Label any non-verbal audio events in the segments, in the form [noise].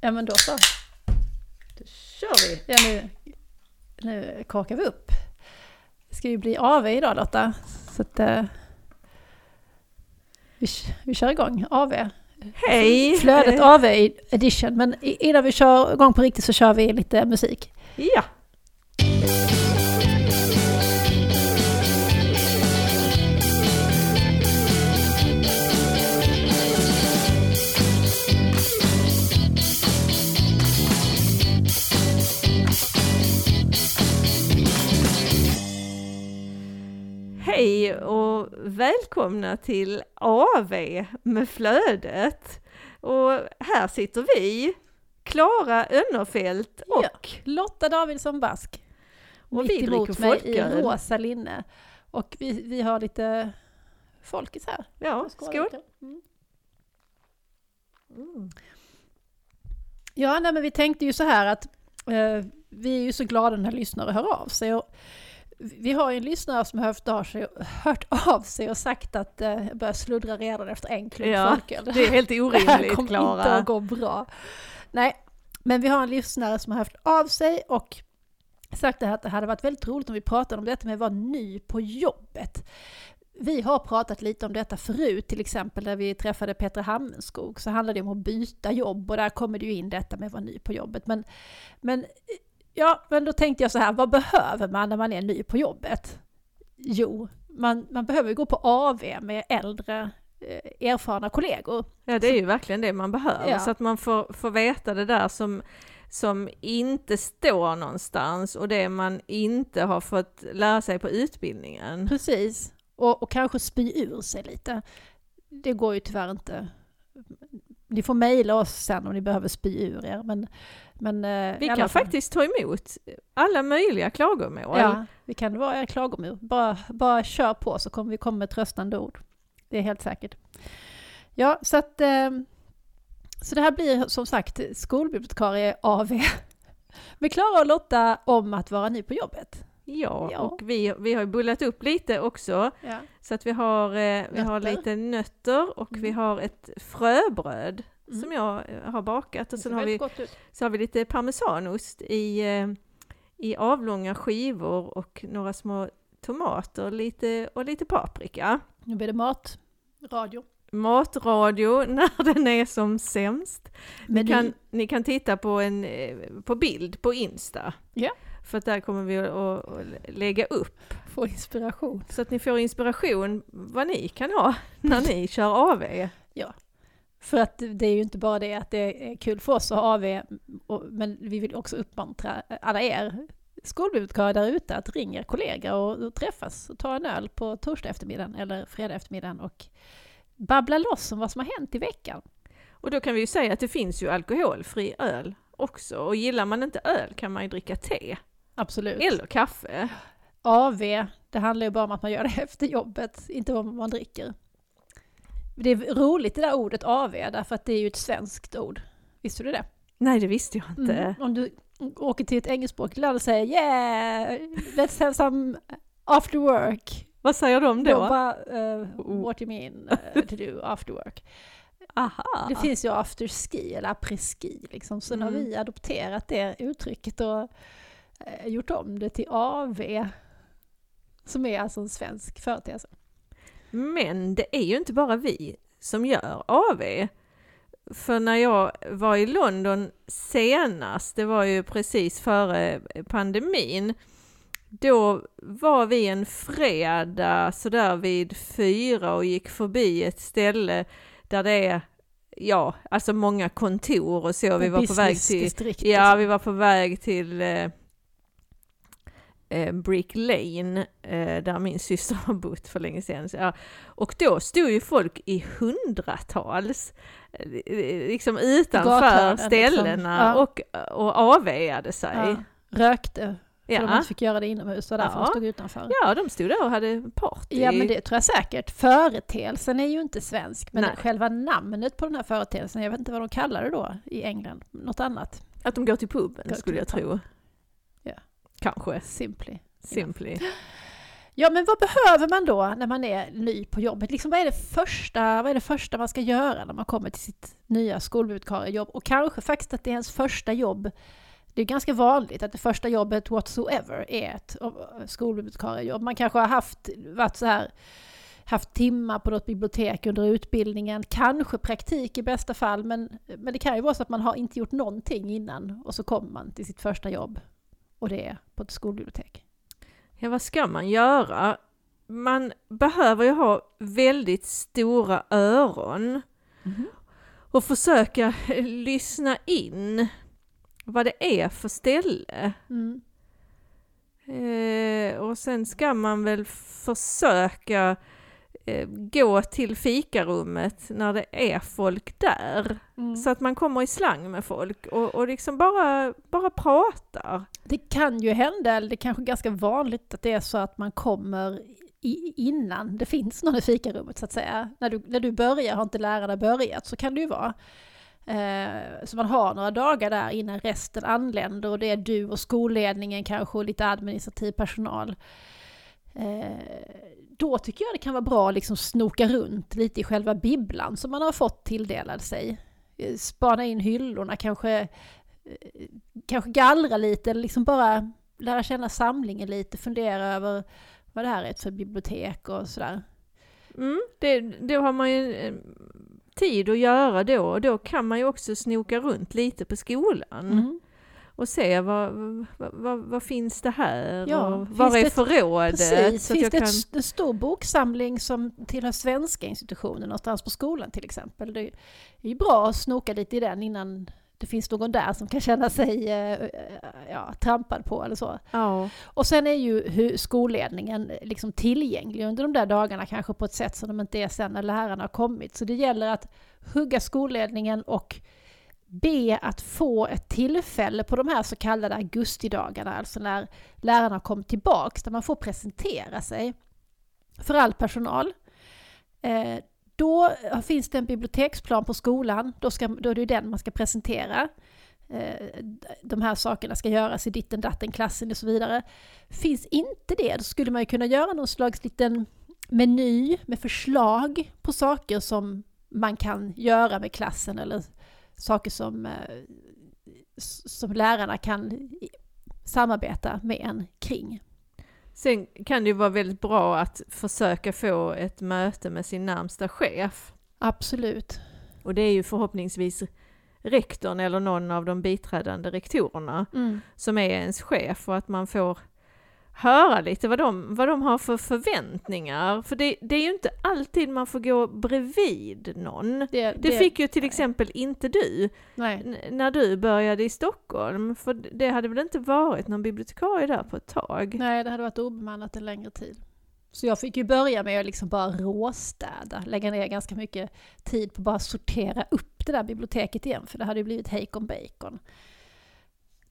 Ja men då så. Då kör vi! Ja, nu, nu korkar vi upp. Det ska ju bli AV idag Lotta. Så att, eh, vi, vi kör igång AV. Hej! Flödet Eh, AV edition. Men innan vi kör igång på riktigt så kör vi lite musik. Ja! Hej och välkomna till AV med flödet. Och här sitter vi, Klara Önnerfelt och Ja. Lotta Davidsson Bask. Och mitt vi emot mig i rosa linne. Och vi, vi har lite folkis här. Ja, Skål. skål! Mm. Mm. Ja, nej, men vi tänkte ju så här att eh, vi är ju så glada när lyssnare hör av sig. Och vi har ju en lyssnare som har hört av sig, hört av sig och sagt att eh, jag börjar sluddra redan efter en klunk Ja, folköl. Det är helt [laughs] Det här orimligt kommer inte Klara. att gå bra. Nej, men vi har en lyssnare som har haft av sig och sagt det att det hade varit väldigt roligt om vi pratade om detta med att vara ny på jobbet. Vi har pratat lite om detta förut, till exempel när vi träffade Petra Hammenskog så handlade det om att byta jobb och där kommer det ju in detta med att vara ny på jobbet. Men, men, ja, men då tänkte jag så här, vad behöver man när man är ny på jobbet? Jo, man, man behöver gå på AV med äldre eh, erfarna kollegor. Ja, det är ju verkligen det man behöver, Ja. så att man får, får veta det där som, som inte står någonstans och det man inte har fått lära sig på utbildningen. Precis, och, och kanske spy ur sig lite. Det går ju tyvärr inte. Ni får mejla oss sen om ni behöver spy ur er. Men, men, eh, Vi kan fall- faktiskt ta emot alla möjliga klagomål. Ja, vi kan vara era klagomål. Bara, bara kör på så kommer vi komma med tröstande ord. Det är helt säkert. Ja, så att... Eh, så det här blir som sagt skolbibliotekarie AV. Med [laughs] Klara och Lotta om att vara ny på jobbet. Ja, Ja. och vi, vi har bullat upp lite också, Ja. så att vi har, eh, vi har lite nötter och vi Mm. har ett fröbröd Mm. som jag eh, har bakat och sen har vi. Så har vi lite parmesanost i, eh, i avlånga skivor och några små tomater lite, och lite paprika. Nu blir det mat, radio. Matradio [laughs] när den är som sämst. Ni Meny. kan, ni kan titta på, en, eh, på bild på Insta. Ja. För att där kommer vi att, lägga upp. Få inspiration. Så att ni får inspiration vad ni kan ha [laughs] när ni kör AV. För att det är ju inte bara det att det är kul för oss att ha AV, men vi vill också uppmuntra alla er skolbibliotekarier där ute att ringa kollegor och, och träffas och ta en öl på torsdag eftermiddagen eller fredag eftermiddagen och babbla loss om vad som har hänt i veckan. Och då kan vi ju säga att det finns ju alkoholfri öl också. Och gillar man inte öl kan man ju dricka te. Absolut. Eller kaffe. AV, det handlar ju bara om att man gör det [laughs] efter jobbet, inte vad man dricker. Det är roligt det där ordet AV, därför att det är ju ett svenskt ord. Visste du det? Nej, det visste jag inte. Mm. Om du åker till ett engelskspråkigt land och säger yeah, let's have some after work. Vad säger de Då då? bara, eh, what you mean eh, to do after work. Aha! Det finns ju after ski eller après ski liksom. Sen har Mm. vi adopterat det uttrycket och eh, gjort om det till AV. Som är alltså en svensk företeelse. Men det är ju inte bara vi som gör AV. För när jag var i London senast, det var ju precis före pandemin, då var vi en fredag sådär vid fyra och gick förbi ett ställe där det är, ja, alltså många kontor och så. Vi var på väg till, Ja, och vi var på väg till eh, Brick Lane, eh, där min syster har bott för länge sedan. Så, ja. Och då stod ju folk i hundratals, eh, liksom utanför liksom. ställena Ja. och, och avvägade sig. ja, rökte. För de Ja. inte fick göra det inomhus och därför Ja. de stod utanför. ja, de stod där och hade party. Ja men det tror jag säkert. Företeelsen är ju inte svensk men Nej. själva namnet på den här företeelsen, jag vet inte vad de kallar det då i England. Något annat. Att de går till puben Går skulle till jag tro. Kanske. Simply. Simply. Ja, men vad behöver man då när man är ny på jobbet? Liksom, vad, är det första, vad är det första man ska göra när man kommer till sitt nya skolbibliotekariejobb? Och kanske faktiskt att det är ens första jobb. Det är ganska vanligt att det första jobbet whatsoever är ett skolbibliotekariejobb. Man kanske har haft, varit så här, haft timmar på något bibliotek under utbildningen, kanske praktik i bästa fall, men, men det kan ju vara så att man har inte gjort någonting innan och så kommer man till sitt första jobb och det är på ett skolbibliotek. Ja, vad ska man göra? Man behöver ju ha väldigt stora öron mm. och försöka lyssna in vad det är för ställe. Mm. Eh, och sen ska man väl försöka gå till fikarummet när det är folk där. Mm. Så att man kommer i slang med folk och, och liksom bara, bara pratar. Det kan ju hända, eller det är kanske är ganska vanligt att det är så att man kommer i, innan det finns någon i fikarummet så att säga. När du, när du börjar har inte lärarna börjat, så kan det ju vara. Eh, så man har några dagar där innan resten anländer och det är du och skolledningen kanske och lite administrativ personal. Eh, då tycker jag det kan vara bra att liksom snoka runt lite i själva bibblan som man har fått tilldelad sig. Eh, spana in hyllorna, kanske, eh, kanske gallra lite, eller liksom bara lära känna samlingen lite, fundera över vad det här är för bibliotek och sådär. Mm, det, då har man ju eh, tid att göra då och då kan man ju också snoka runt lite på skolan. Mm och se vad, vad, vad, vad finns det här ja, och var är förrådet? Precis, så finns det kan... en stor boksamling som tillhör svenska institutioner någonstans på skolan till exempel? Det är ju bra att snoka lite i den innan det finns någon där som kan känna sig eh, ja, trampad på eller så. Ja. Och sen är ju skolledningen liksom tillgänglig under de där dagarna kanske på ett sätt som de inte är sen när lärarna har kommit. Så det gäller att hugga skolledningen och be att få ett tillfälle på de här så kallade augustidagarna, alltså när lärarna kommer tillbaks, där man får presentera sig för all personal. Eh, då finns det en biblioteksplan på skolan, då, ska, då är det den man ska presentera. Eh, de här sakerna ska göras i ditten datten klassen och så vidare. Finns inte det, då skulle man ju kunna göra någon slags liten meny med förslag på saker som man kan göra med klassen eller saker som, eh, som lärarna kan samarbeta med en kring. Sen kan det ju vara väldigt bra att försöka få ett möte med sin närmsta chef. Absolut. Och det är ju förhoppningsvis rektorn eller någon av de biträdande rektorerna mm. som är ens chef och att man får höra lite vad de, vad de har för förväntningar. För det, det är ju inte alltid man får gå bredvid någon. Det, det, det fick ju till nej. exempel inte du när du började i Stockholm. För det hade väl inte varit någon bibliotekarie där på ett tag? Nej, det hade varit obemannat en längre tid. Så jag fick ju börja med att liksom bara råstäda, lägga ner ganska mycket tid på att bara sortera upp det där biblioteket igen, för det hade ju blivit hejkon bacon.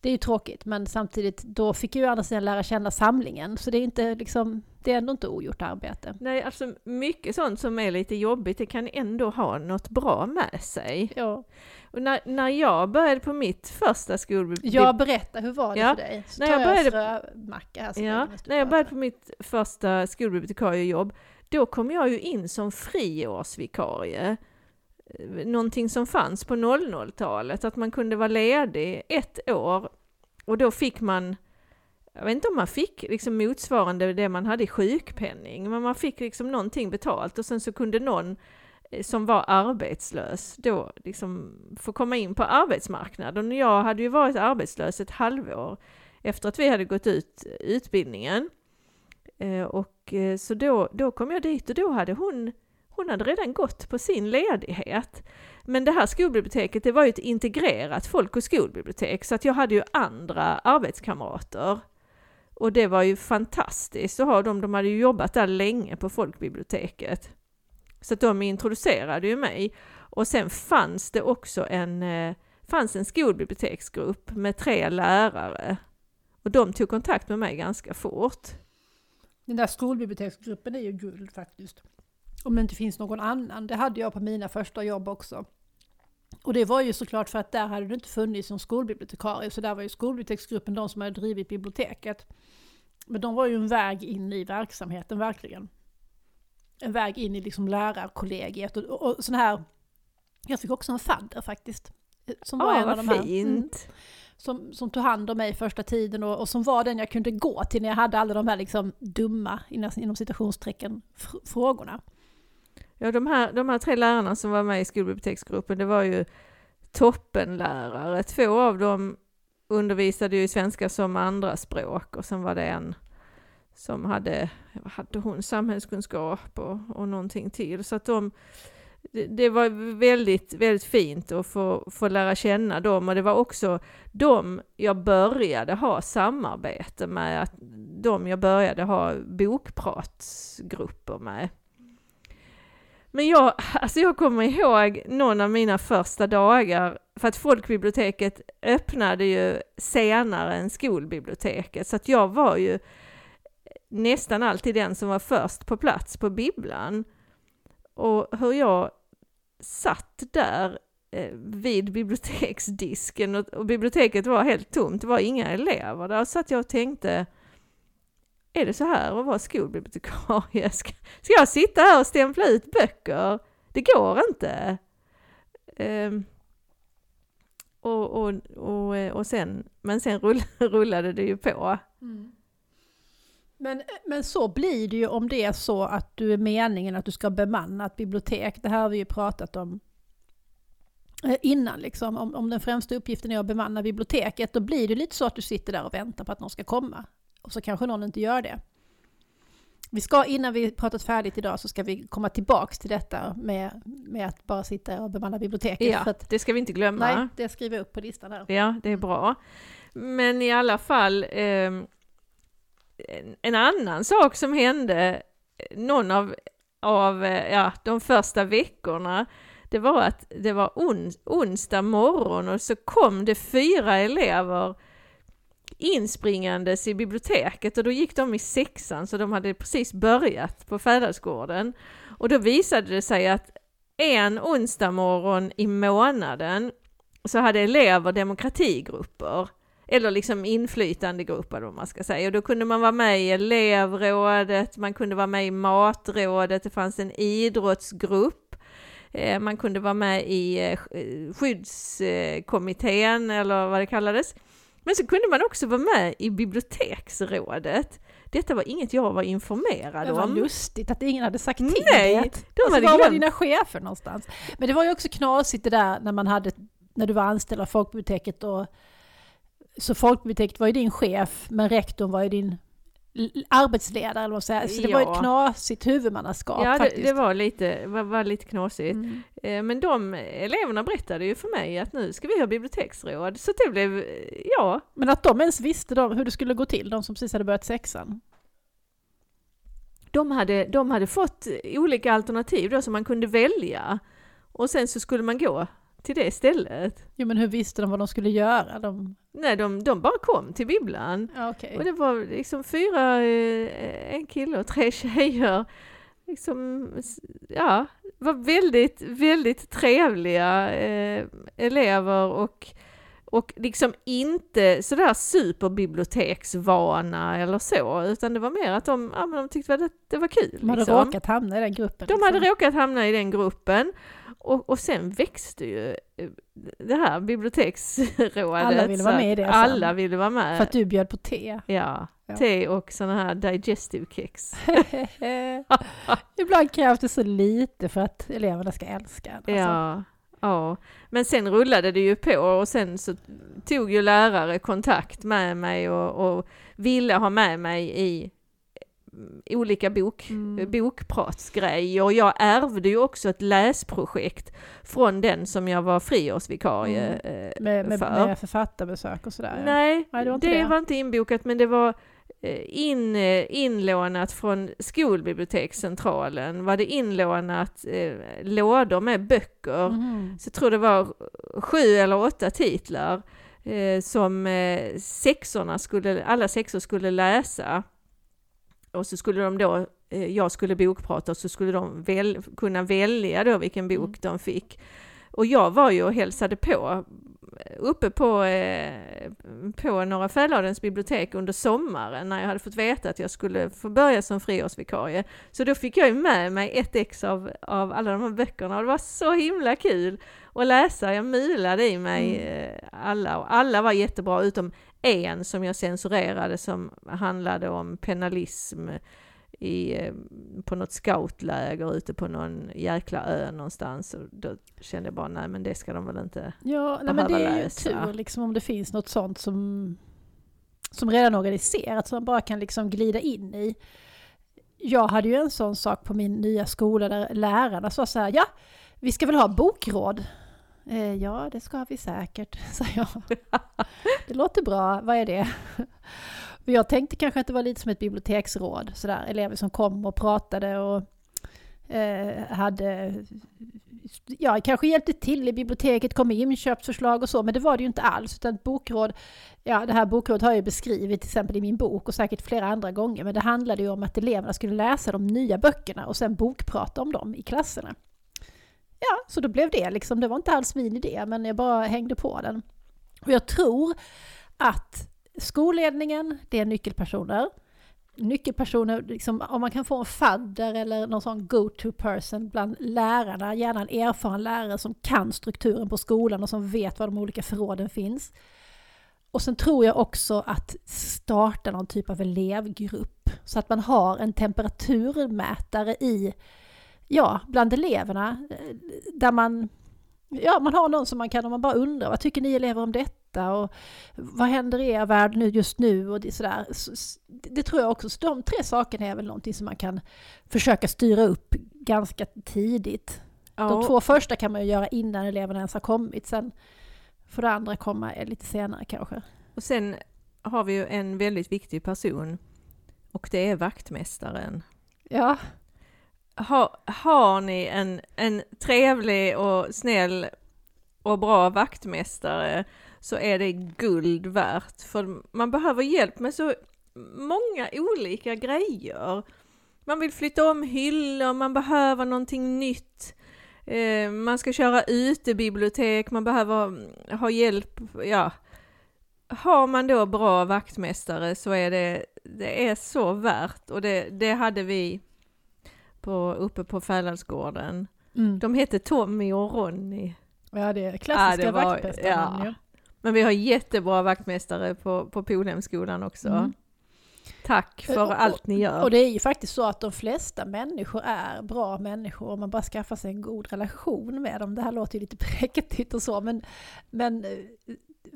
Det är ju tråkigt, men samtidigt då fick jag ju andra sidan lära känna samlingen, så det är inte liksom, det är ändå inte ogjort arbete. Nej, alltså mycket sånt som är lite jobbigt, det kan ändå ha något bra med sig. Ja. Och när, när jag började på mitt första skolbibliotek... Ja, berätta, hur var det ja, för dig? Så när jag började, macka här ja, när jag började på mitt första skolbibliotekariejobb, då kom jag ju in som friårsvikarie någonting som fanns på 00-talet, att man kunde vara ledig ett år och då fick man, jag vet inte om man fick liksom motsvarande det man hade i sjukpenning, men man fick liksom någonting betalt och sen så kunde någon eh, som var arbetslös då liksom få komma in på arbetsmarknaden. Jag hade ju varit arbetslös ett halvår efter att vi hade gått ut eh, utbildningen. Eh, och så då, då kom jag dit och då hade hon hon hade redan gått på sin ledighet. Men det här skolbiblioteket, det var ju ett integrerat folk och skolbibliotek, så att jag hade ju andra arbetskamrater. Och det var ju fantastiskt att ha dem, de hade ju jobbat där länge på folkbiblioteket. Så att de introducerade ju mig. Och sen fanns det också en, eh, fanns en skolbiblioteksgrupp med tre lärare. Och de tog kontakt med mig ganska fort. Den där skolbiblioteksgruppen är ju guld faktiskt. Om det inte finns någon annan. Det hade jag på mina första jobb också. Och det var ju såklart för att där hade det inte funnits någon skolbibliotekarie, så där var ju skolbiblioteksgruppen de som hade drivit biblioteket. Men de var ju en väg in i verksamheten verkligen. En väg in i liksom lärarkollegiet och, och, och sån här... Jag fick också en fadder faktiskt. Som var Ja, en av de här. Mm, fint. som, som tog hand om mig första tiden och, och som var den jag kunde gå till när jag hade alla de här liksom dumma, inom, inom citationstecken, fr- frågorna. Ja, de här, de här tre lärarna som var med i skolbiblioteksgruppen, det var ju toppenlärare. Två av dem undervisade ju i svenska som andraspråk och sen var det en som hade, vad hade hon, samhällskunskap och, och någonting till. Så att de, det, det var väldigt, väldigt fint att få, få lära känna dem och det var också de jag började ha samarbete med, att de jag började ha bokpratsgrupper med. Men jag, alltså jag kommer ihåg någon av mina första dagar, för att folkbiblioteket öppnade ju senare än skolbiblioteket, så att jag var ju nästan alltid den som var först på plats på bibblan. Och hur jag satt där eh, vid biblioteksdisken och, biblioteket var helt tomt, det var inga elever där, så satt jag och tänkte är det så här att vara skolbibliotekarie? [laughs] Ska, ska jag sitta här och stämpla ut böcker? Det går inte. Um, och, och, och, och sen, men sen rull, [laughs] rullade det ju på. Mm. Men, men så blir det ju om det är så att du är meningen att du ska bemanna ett bibliotek. Det här har vi ju pratat om eh, innan, liksom. om, om den främsta uppgiften är att bemanna biblioteket. Då blir det lite så att du sitter där och väntar på att någon ska komma. Och så kanske någon inte gör det. Vi ska, innan vi pratat färdigt idag, så ska vi komma tillbaks till detta med, med att bara sitta och bemanna biblioteket. Ja, att, det ska vi inte glömma. nej, det skriver jag upp på listan här. Ja, det är bra. Men i alla fall, ehm, en, annan sak som hände någon av, av eh, ja, de första veckorna, det var att det var ons, onsdag morgon och så kom det fyra elever inspringandes i biblioteket och då gick de i sexan så de hade precis börjat på Fäderdsgården. Och då visade det sig att en onsdag morgon i månaden så hade elever demokratigrupper eller liksom inflytandegrupper vad man ska säga. Och då kunde man vara med i elevrådet, man kunde vara med i matrådet, det fanns en idrottsgrupp, eh, man kunde vara med i eh, eh, skyddskommittén eller vad det kallades. Men så kunde man också vara med i biblioteksrådet. Detta var inget jag var informerad Det var om. lustigt att ingen hade sagt till Nej, det. de Alltså, var var dina chefer någonstans? Men det var ju också knasigt det där när man hade, när du var anställd av folkbiblioteket och så folkbiblioteket var ju din chef, men rektorn var ju din arbetsledare eller vad säger. Så det var Ja. ett knasigt huvudmannaskap Ja, det, det var lite, var, var lite knasigt. Mm. Eh, Men de eleverna berättade ju för mig att nu ska vi ha biblioteksråd, så det blev, eh, ja, Men att de ens visste de, hur det skulle gå till, de som precis hade börjat sexan. de hade, de hade fått olika alternativ då som man kunde välja. Och sen så skulle man gå till det stället. Jo men hur visste de vad de skulle göra? De... Nej, de, de bara kom till bibblan. Ja, okej. Och det var liksom fyra, eh, en kille och tre [laughs] tjejer. Liksom, ja, var väldigt, väldigt trevliga eh, elever och, och liksom inte sådär superbiblioteksvana eller så, utan det var mer att de, ja, men de tyckte att det, det var kul. De hade liksom. råkat hamna i den gruppen. De liksom. hade råkat hamna i den gruppen och, och sen växte ju eh, det här biblioteksrådet. Alla ville vara med i det sen. Alla ville vara med. För att du bjöd på te. Ja, Ja. te och sådana här digestive kex. [laughs] [laughs] Ibland krävs det så lite för att eleverna ska älska alltså. Ja, ja. Men sen rullade det ju på och sen så tog ju lärare kontakt med mig och, och ville ha med mig i olika bok, Mm. bokpratsgrejer och jag ärvde ju också ett läsprojekt från den som jag var friårsvikarie eh, Med, med, för. med författarbesök och sådär. Nej, Nej, det var inte det det. var inte inbokat men det var eh, in, eh, inlånat från skolbibliotekscentralen var det inlånat eh, lådor med böcker. Mhm. Så jag tror det var sju eller åtta titlar eh, som eh, sexorna skulle, alla sexor skulle läsa. Och så skulle de då, eh, jag skulle bokprata och så skulle de väl, kunna välja då vilken bok Mm. de fick. Och jag var ju och hälsade på eh, uppe på eh, på Norra Fäladens bibliotek under sommaren när jag hade fått veta att jag skulle få börja som friårsvikarie. Så då fick jag ju med mig ett ex av, av alla de här böckerna och det var så himla kul att läsa. Jag mulade i mig mm. Alla och alla var jättebra utom en som jag censurerade som handlade om penalism i, eh, på något scoutläger ute på någon jäkla ö någonstans. Och då kände jag bara, nej men det ska de väl inte Ja, nej, men det är ju tur liksom om det finns något sånt som, som redan organiserat, som man bara kan liksom glida in i. Jag hade ju en sån sak på min nya skola där lärarna sa så här, ja, vi ska väl ha bokråd. Eh, ja, det ska vi säkert, [laughs] sa jag. Det låter bra, vad är det? [laughs] Jag tänkte kanske att det var lite som ett biblioteksråd, sådär, elever som kom och pratade och eh, hade, ja kanske hjälpte till i biblioteket, kom med inköpsförslag och så, men det var det ju inte alls, utan ett bokråd, ja det här bokrådet har jag beskrivit till exempel i min bok och säkert flera andra gånger, men det handlade ju om att eleverna skulle läsa de nya böckerna och sen bokprata om dem i klasserna. Ja, så då blev det liksom, det var inte alls min idé, men jag bara hängde på den. Och jag tror att Skolledningen, det är nyckelpersoner. Nyckelpersoner, liksom, om man kan få en fadder eller någon sån go-to person bland lärarna, gärna en erfaren lärare som kan strukturen på skolan och som vet var de olika förråden finns. Och sen tror jag också att starta någon typ av elevgrupp så att man har en temperaturmätare i, ja, bland eleverna där man Ja, man har någon som man kan, om man bara undrar, vad tycker ni elever om detta? Och vad händer i er värld nu just nu? Och det, sådär. det tror jag också, så de tre sakerna är väl någonting som man kan försöka styra upp ganska tidigt. Ja. De två första kan man ju göra innan eleverna ens har kommit, sen får det andra komma lite senare kanske. Och sen har vi ju en väldigt viktig person och det är vaktmästaren. Ja ha, har ni en, en trevlig och snäll och bra vaktmästare så är det guld värt. För man behöver hjälp med så många olika grejer. Man vill flytta om hyllor, man behöver någonting nytt. Eh, man ska köra utebibliotek, man behöver ha hjälp. Ja. Har man då bra vaktmästare så är det, det är så värt och det, det hade vi på, uppe på Fäladsgården. Mm. De hette Tommy och Ronny. Ja, det är klassiska ja, vaktmästare. Ja. Men vi har jättebra vaktmästare på, på Polhemskolan också. Mm. Tack för och, allt ni gör. Och det är ju faktiskt så att de flesta människor är bra människor om man bara skaffar sig en god relation med dem. Det här låter ju lite [laughs] präktigt och så, men, men eh,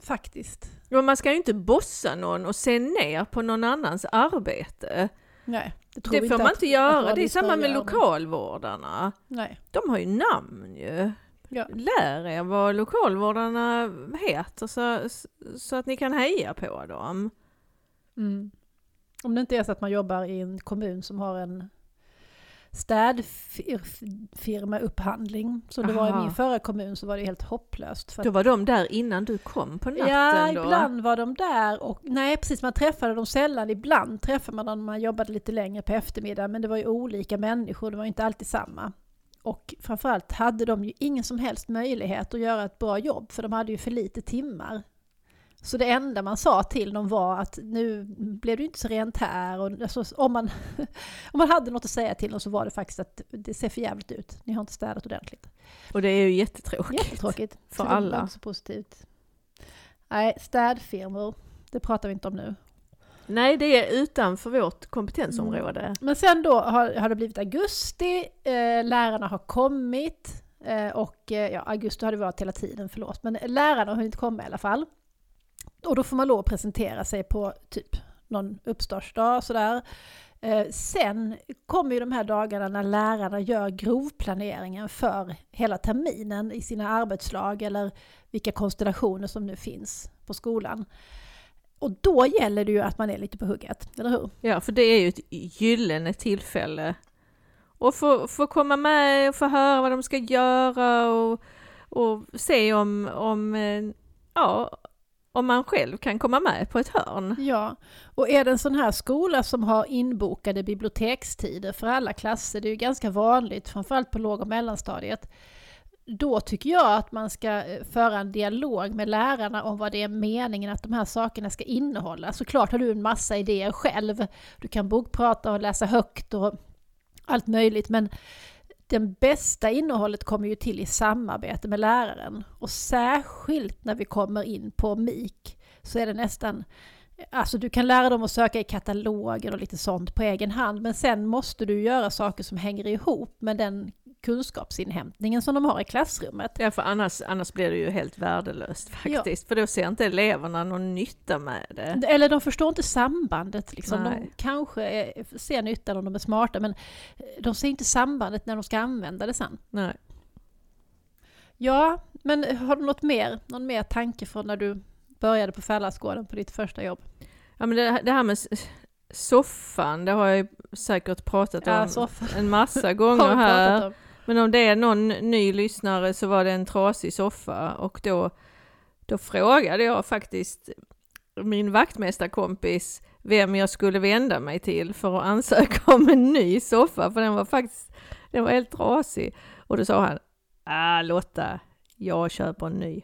faktiskt. Men man ska ju inte bossa någon och se ner på någon annans arbete. Nej, det, det får man inte göra. Det är samma med lokalvårdarna. Nej. De har ju namn ju. Ja. Lär er vad lokalvårdarna heter så, så att ni kan heja på dem. Mm. Om det inte är så att man jobbar i en kommun som har en städfirma upphandling. Som det Aha. var i min förra kommun så var det helt hopplöst. För då var de där innan du kom på natten Ja, då? ibland var de där och nej precis, man träffade dem sällan. Ibland träffade man dem när man jobbade lite längre på eftermiddagen men det var ju olika människor, det var inte alltid samma. Och framförallt hade de ju ingen som helst möjlighet att göra ett bra jobb för de hade ju för lite timmar. Så det enda man sa till dem var att nu blev det inte så rent här. Och alltså, om, man, [laughs] om man hade något att säga till dem så var det faktiskt att det ser för jävligt ut. Ni har inte städat ordentligt. Och det är ju jättetråkigt. Jättetråkigt. För alla. Också positivt. Nej, städfirmor, det pratar vi inte om nu. Nej, det är utanför vårt kompetensområde. Mm. Men sen då har, har det blivit augusti, eh, lärarna har kommit eh, och eh, ja, augusti har det varit hela tiden, förlåt, men lärarna har hunnit komma i alla fall. Och då får man lov att presentera sig på typ någon uppstartsdag sådär. Eh, sen kommer ju de här dagarna när lärarna gör grovplaneringen för hela terminen i sina arbetslag eller vilka konstellationer som nu finns på skolan. Och då gäller det ju att man är lite på hugget, eller hur? Ja, för det är ju ett gyllene tillfälle. Och få, få komma med och få höra vad de ska göra och, och se om, om eh, ja, om man själv kan komma med på ett hörn. Ja, och är det en sån här skola som har inbokade bibliotekstider för alla klasser, det är ju ganska vanligt, framförallt på låg och mellanstadiet, då tycker jag att man ska eh, föra en dialog med lärarna om vad det är meningen att de här sakerna ska innehålla. Såklart har du en massa idéer själv. Du kan bokprata och läsa högt och allt möjligt, men det bästa innehållet kommer ju till i samarbete med läraren. Och särskilt när vi kommer in på MIK så är det nästan Alltså du kan lära dem att söka i kataloger och lite sånt på egen hand, men sen måste du göra saker som hänger ihop med den kunskapsinhämtningen som de har i klassrummet. Ja, för annars, annars blir det ju helt värdelöst faktiskt, ja. för då ser inte eleverna någon nytta med det. Eller de förstår inte sambandet. Liksom. De kanske är, ser nyttan om de är smarta, men de ser inte sambandet när de ska använda det sen. Nej. Ja, men har du något mer, någon mer tanke från när du började på Fällasgården på ditt första jobb? Ja men det, det här med soffan, det har jag säkert pratat ja, om soffan. en massa [laughs] gånger här. Men om det är någon ny lyssnare så var det en trasig soffa och då, då frågade jag faktiskt min vaktmästarkompis vem jag skulle vända mig till för att ansöka om en ny soffa, för den var faktiskt den var helt trasig. Och då sa han, ah Lotta, jag köper en ny.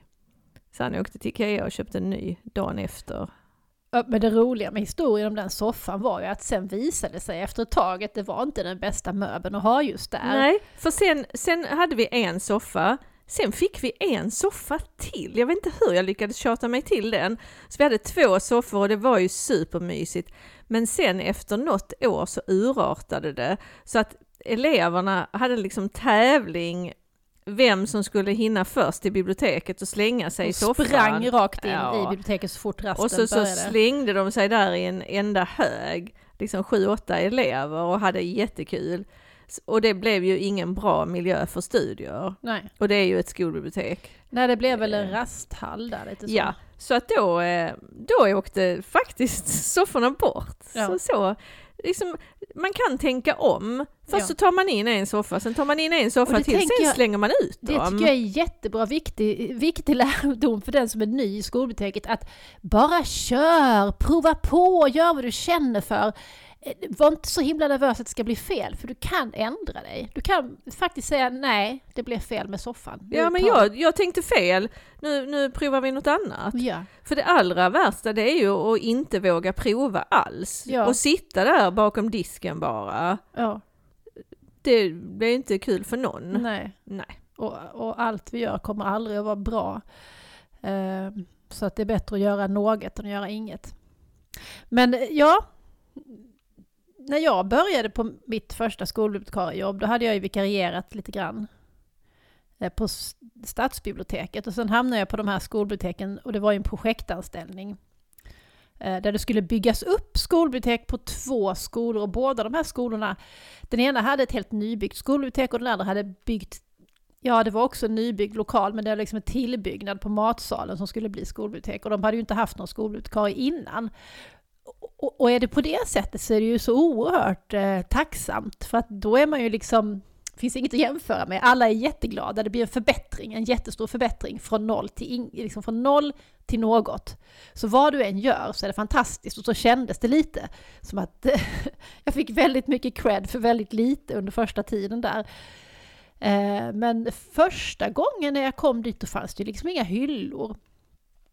Så han åkte till Ikea och köpte en ny dagen efter. Men det roliga med historien om den soffan var ju att sen visade det sig efter ett tag att det var inte den bästa möbeln att ha just där. Nej, för sen, sen hade vi en soffa, sen fick vi en soffa till. Jag vet inte hur jag lyckades tjata mig till den. Så vi hade två soffor och det var ju supermysigt. Men sen efter något år så urartade det så att eleverna hade liksom tävling vem som skulle hinna först till biblioteket och slänga sig och i soffan. sprang rakt in ja. i biblioteket så fort rasten Och så, så slängde de sig där i en enda hög, liksom sju, åtta elever och hade jättekul. Och det blev ju ingen bra miljö för studier. Nej. Och det är ju ett skolbibliotek. Nej, det blev väl en eh. rasthall där lite så. Ja, så att då, eh, då åkte faktiskt [laughs] sofforna bort. Ja. Så, så liksom, man kan tänka om. Först ja. så tar man in en soffa, sen tar man in en soffa till, sen jag, slänger man ut dem. Det tycker jag är jättebra, viktig, viktig lärdom för den som är ny i skolbiblioteket. Att bara kör, prova på, gör vad du känner för. Eh, var inte så himla nervös att det ska bli fel, för du kan ändra dig. Du kan faktiskt säga nej, det blev fel med soffan. Ja, men jag, jag tänkte fel. Nu, nu provar vi något annat. Ja. För det allra värsta det är ju att inte våga prova alls. Ja. Och sitta där bakom disken bara. Ja. Det blir inte kul för någon. Nej. Nej. Och, och allt vi gör kommer aldrig att vara bra. Uh, så att det är bättre att göra något än att göra inget. Men ja, när jag började på mitt första skolbibliotekariejobb, då hade jag ju vikarierat lite grann eh, på stadsbiblioteket. Och sen hamnade jag på de här skolbiblioteken och det var ju en projektanställning eh, där det skulle byggas upp skolbibliotek på två skolor. Och båda de här skolorna, den ena hade ett helt nybyggt skolbibliotek och den andra hade byggt Ja, det var också en nybyggd lokal, men det var liksom en tillbyggnad på matsalen som skulle bli skolbibliotek. Och de hade ju inte haft någon skolbibliotekarie innan och, och, är det på det sättet så är det ju så oerhört eh, tacksamt, för att då är man ju liksom, finns inget att jämföra med, alla är jätteglada, det blir en förbättring, en jättestor förbättring från noll till, in, liksom från noll till något. Så vad du än gör så är det fantastiskt och så kändes det lite som att [laughs] jag fick väldigt mycket cred för väldigt lite under första tiden där. Eh, men första gången när jag kom dit då fanns det liksom inga hyllor.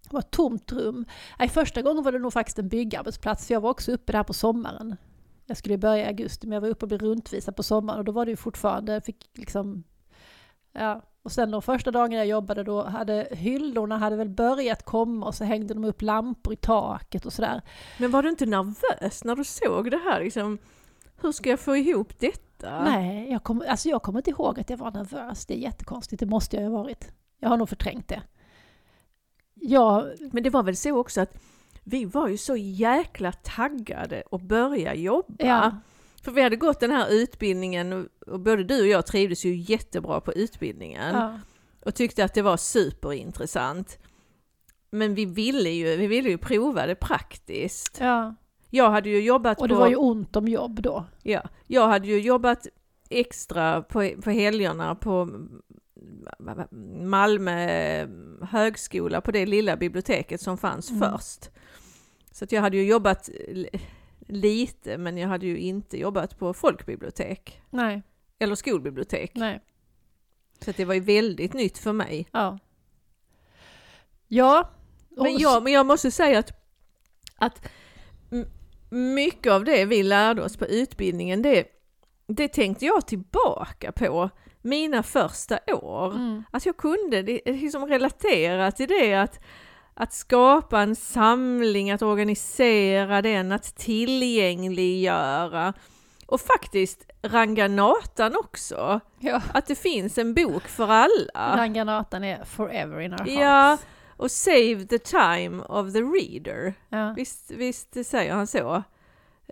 Det var ett tomt rum. Nej, första gången var det nog faktiskt en byggarbetsplats, för jag var också uppe där på sommaren. Jag skulle börja i augusti, men jag var uppe och blev runtvisad på sommaren och då var det ju fortfarande, fick liksom, ja. Och sen de första dagarna jag jobbade då hade hyllorna hade väl börjat komma och så hängde de upp lampor i taket och sådär. Men var du inte nervös när du såg det här liksom? Hur ska jag få ihop detta? Nej, jag kommer alltså kommer inte ihåg att jag var nervös. Det är jättekonstigt, det måste jag ha varit. Jag har nog förträngt det. Ja, men det var väl så också att vi var ju så jäkla taggade att börja jobba. Ja. För vi hade gått den här utbildningen och både du och jag trivdes ju jättebra på utbildningen. Ja. Och tyckte att det var superintressant. Men vi ville ju, vi ville ju prova det praktiskt. Ja. Jag hade ju jobbat Och det på, var ju ont om jobb då. Ja, jag hade ju jobbat extra på, på helgerna på Malmö högskola på det lilla biblioteket som fanns mm. först. Så att jag hade ju jobbat lite men jag hade ju inte jobbat på folkbibliotek. Nej. Eller skolbibliotek. Nej. Så det var ju väldigt nytt för mig. Ja. Ja. Men jag, men jag måste säga att, att mycket av det vi lärde oss på utbildningen, det, det tänkte jag tillbaka på mina första år. Mm. Att jag kunde liksom relatera till det att, att skapa en samling, att organisera den, att tillgängliggöra och faktiskt Ranganatan också. Ja. Att det finns en bok för alla. Ranganatan är forever in our Ja. hearts. Och save the time of the reader. Ja. Visst, visst säger han så?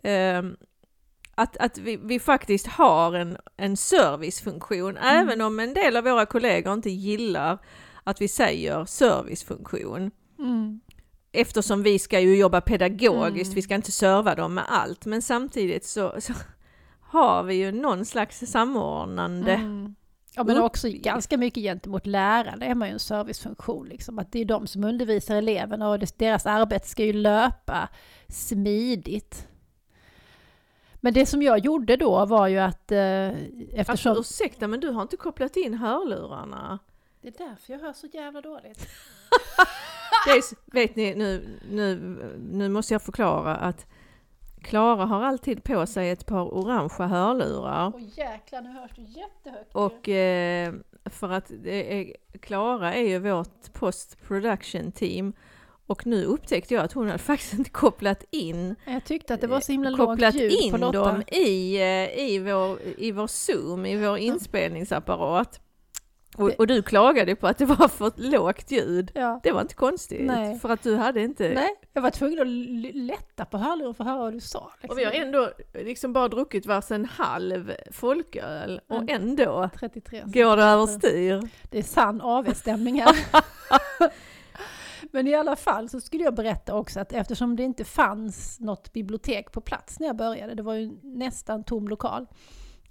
Ehm, att att vi, vi faktiskt har en, en servicefunktion, även om en del av våra kollegor inte gillar att vi säger servicefunktion. Mm. Eftersom vi ska ju jobba pedagogiskt, Mm. vi ska inte serva dem med allt, men samtidigt så, så har vi ju någon slags samordnande. Mm. Ja men också ganska mycket gentemot lärarna är man ju en servicefunktion. Liksom. Att det är de som undervisar eleverna och deras arbete ska ju löpa smidigt. Men det som jag gjorde då var ju att eh, eftersom... Alltså, ursäkta, men du har inte kopplat in hörlurarna? Det är därför jag hör så jävla dåligt. [laughs] Det är, vet ni, nu, nu, nu måste jag förklara att Klara har alltid på sig ett par orangea hörlurar. Åh jäklar, nu hörs du jättehögt. Och eh, för att det är, Klara är ju vårt post production team och nu upptäckte jag att hon hade faktiskt inte kopplat in jag tyckte att det var så himla kopplat in på Lotta. dem i, eh, i, vår, i vår Zoom, i vår inspelningsapparat. Och, och du klagade på att det var för lågt ljud. Ja. Det var inte konstigt, Nej. för att du hade inte... Nej, jag var tvungen att lätta på hörluren för att höra vad du sa. Liksom. Och vi har ändå liksom bara druckit varsin halv folköl och Mm. ändå 33. går det överstyr. Det är sann AV-stämning här. [laughs] Men i alla fall så skulle jag berätta också att eftersom det inte fanns något bibliotek på plats när jag började, det var ju nästan tom lokal,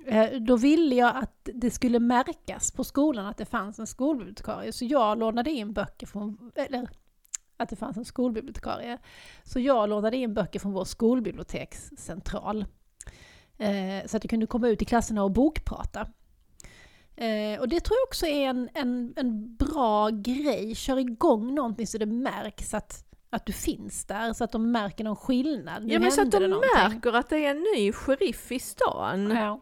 eh, då ville jag att det skulle märkas på skolan att det fanns en skolbibliotekarie. Så jag lånade in böcker från, eller att det fanns en skolbibliotekarie. Så jag lånade in böcker från vår skolbibliotekscentral. Eh, så att jag kunde komma ut i klasserna och bokprata. Eh, och det tror jag också är en, en, en bra grej. Kör igång någonting så det märks att, att du finns där, så att de märker någon skillnad. Nu Ja men så att de märker att det är en ny sheriff i stan. Ja.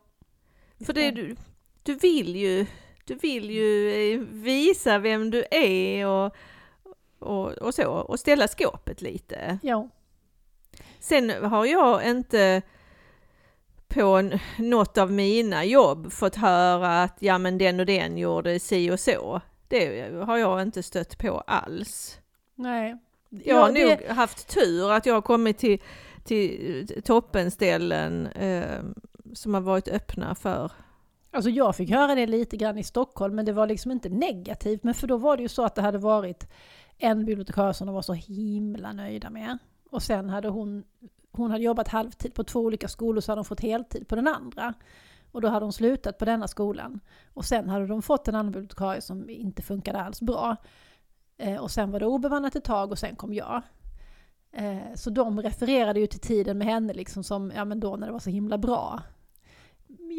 För det, du, du vill ju, du vill ju eh, visa vem du är och, och, och så, och ställa skåpet lite. Ja. Sen har jag inte på något av mina jobb fått höra att ja men den och den gjorde si och så. Det har jag inte stött på alls. Nej. Jag har Ja, nog haft tur att jag har kommit till, till toppenställen eh, som har varit öppna för Alltså jag fick höra det lite grann i Stockholm, men det var liksom inte negativt. Men för då var det ju så att det hade varit en bibliotekarie som de var så himla nöjda med. Och sen hade hon, hon hade jobbat halvtid på två olika skolor så hade hon fått heltid på den andra. Och då hade hon slutat på denna skolan. Och sen hade de fått en annan bibliotekarie som inte funkade alls bra. Eh, och sen var det obemannat ett tag och sen kom jag. Eh, så de refererade ju till tiden med henne liksom som, ja men då när det var så himla bra.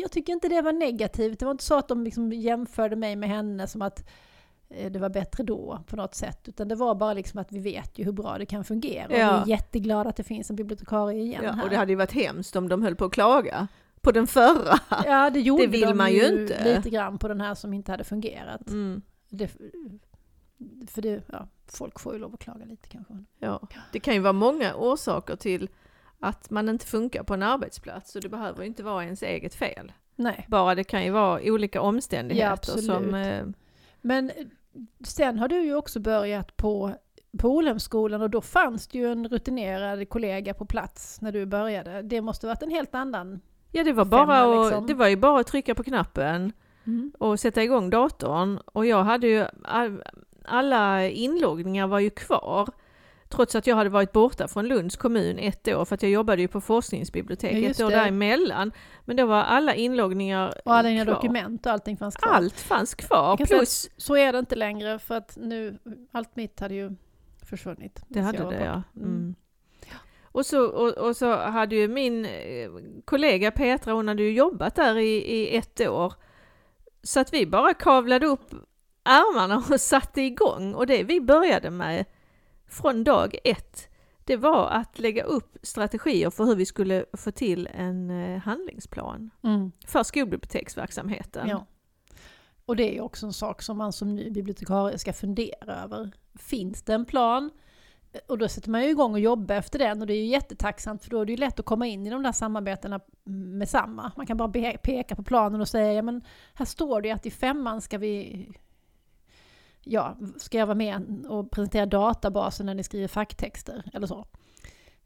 Jag tycker inte det var negativt. Det var inte så att de liksom jämförde mig med henne som att det var bättre då på något sätt. Utan det var bara liksom att vi vet ju hur bra det kan fungera. Och Ja. vi är jätteglada att det finns en bibliotekarie igen Ja, här. och det hade ju varit hemskt om de höll på att klaga på den förra. ja, det gjorde det vill de man ju inte. lite grann på den här som inte hade fungerat. Mm, Det, för det, ja, folk får ju lov att klaga lite kanske. ja. Det kan ju vara många orsaker till att man inte funkar på en arbetsplats och det behöver ju inte vara ens eget fel. Nej. Bara det kan ju vara olika omständigheter absolut. som... Eh, Men eh, sen har du ju också börjat på på Olhemskolan och då fanns det ju en rutinerad kollega på plats när du började. Det måste varit en helt annan... ja, det var, Femma, bara att, liksom. det var ju bara att trycka på knappen och sätta igång datorn. Och jag hade ju... all- Alla inloggningar var ju kvar. Trots att jag hade varit borta från Lunds kommun ett år, för att jag jobbade ju på forskningsbibliotek Ja, ett år det. däremellan. Men då var alla inloggningar Och alla dina dokument och allting fanns kvar. Allt fanns kvar, säga plus... Så är det inte längre för att nu, allt mitt hade ju försvunnit. Det hade det ja. Mm. Mm. Och, så, och, och så hade ju min eh, kollega Petra, hon hade ju jobbat där i, i ett år. Så att vi bara kavlade upp ärmarna och [laughs] satte igång och det vi började med från dag ett det var att lägga upp strategier för hur vi skulle få till en eh, handlingsplan Mm. för skolbiblioteksverksamheten. Ja. Och det är också en sak som man som ny bibliotekarie ska fundera över. Finns det en plan? Och då sätter man ju igång och jobbar efter den och det är ju jättetacksamt för då är det ju lätt att komma in i de där samarbetena med samma. Man kan bara peka på planen och säga ja men här står det att i femman ska vi ja, ska jag vara med och presentera databasen när ni skriver facktexter eller så.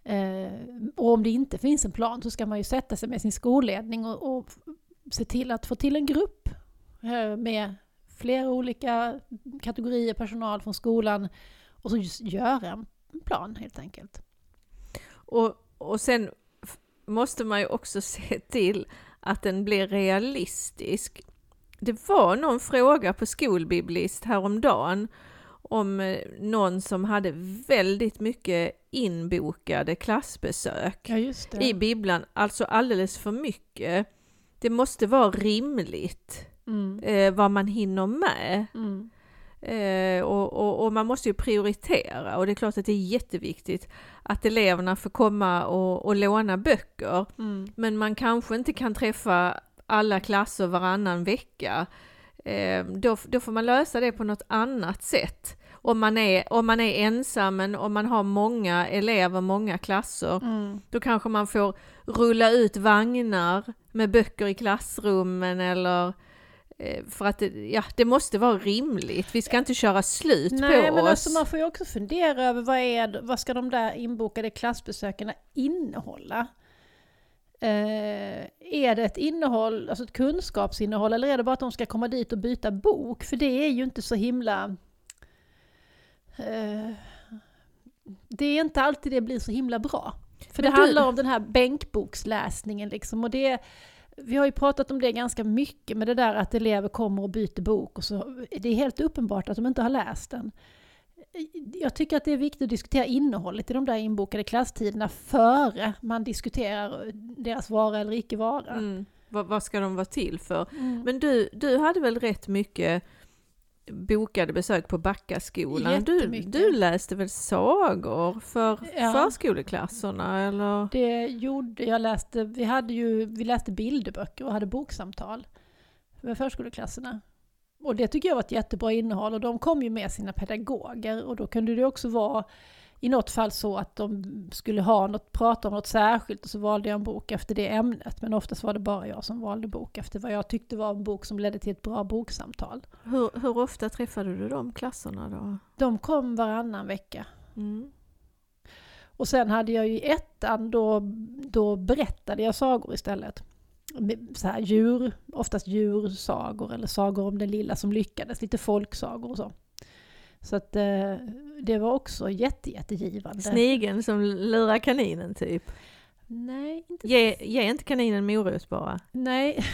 Eh, och om det inte finns en plan så ska man ju sätta sig med sin skolledning och, och se till att få till en grupp eh, med flera olika kategorier personal från skolan och så just göra en plan helt enkelt. Och, och sen måste man ju också [laughs] se till att den blir realistisk. Det var någon fråga på skolbiblist häromdagen om eh, någon som hade väldigt mycket inbokade klassbesök Ja i bibblan, alltså alldeles för mycket. Det måste vara rimligt Mm. eh, vad man hinner med. Mm. Eh, och, och, och man måste ju prioritera och det är klart att det är jätteviktigt att eleverna får komma och, och låna böcker. Mm. Men man kanske inte kan träffa alla klasser varannan vecka. Eh, då, då får man lösa det på något annat sätt. Om man är, om man är ensam, men om man har många elever, många klasser, Mm. då kanske man får rulla ut vagnar med böcker i klassrummen eller eh, för att det, ja, det måste vara rimligt. Vi ska inte köra slut Nej på men oss. alltså man får ju också fundera över vad, är, vad ska de där inbokade klassbesöken innehålla? Eh, är det ett innehåll, alltså ett kunskapsinnehåll eller är det bara att de ska komma dit och byta bok? För det är ju inte så himla... Eh, det är inte alltid det blir så himla bra. För det Men du- handlar om den här bänkboksläsningen liksom och det vi har ju pratat om det ganska mycket med det där att elever kommer och byter bok och så det är helt uppenbart att de inte har läst den. Jag tycker att det är viktigt att diskutera innehållet i de där inbokade klasstiderna före man diskuterar deras vara eller icke vara. Mm. Vad, vad ska de vara till för? Mm. Men du, du hade väl rätt mycket bokade besök på Backaskolan? Du, du läste väl sagor för Ja. förskoleklasserna eller? Det gjorde jag läste, vi hade ju, vi läste bilderböcker och hade boksamtal med förskoleklasserna. Och det tycker jag var ett jättebra innehåll och de kom ju med sina pedagoger och då kunde det också vara i något fall så att de skulle ha något, prata om något särskilt och så valde jag en bok efter det ämnet. Men oftast var det bara jag som valde bok efter vad jag tyckte var en bok som ledde till ett bra boksamtal. Hur, hur ofta träffade du de klasserna då? De kom varannan vecka. Mm. Och sen hade jag ju i ettan, då, då berättade jag sagor istället. Så här djur, oftast djursagor eller sagor om den lilla som lyckades, lite folksagor och så. Så att eh, det var också jätte, jättegivande. Snigeln som lurar kaninen typ. Nej, inte Ge, ge inte kaninen morot bara. Nej. [laughs]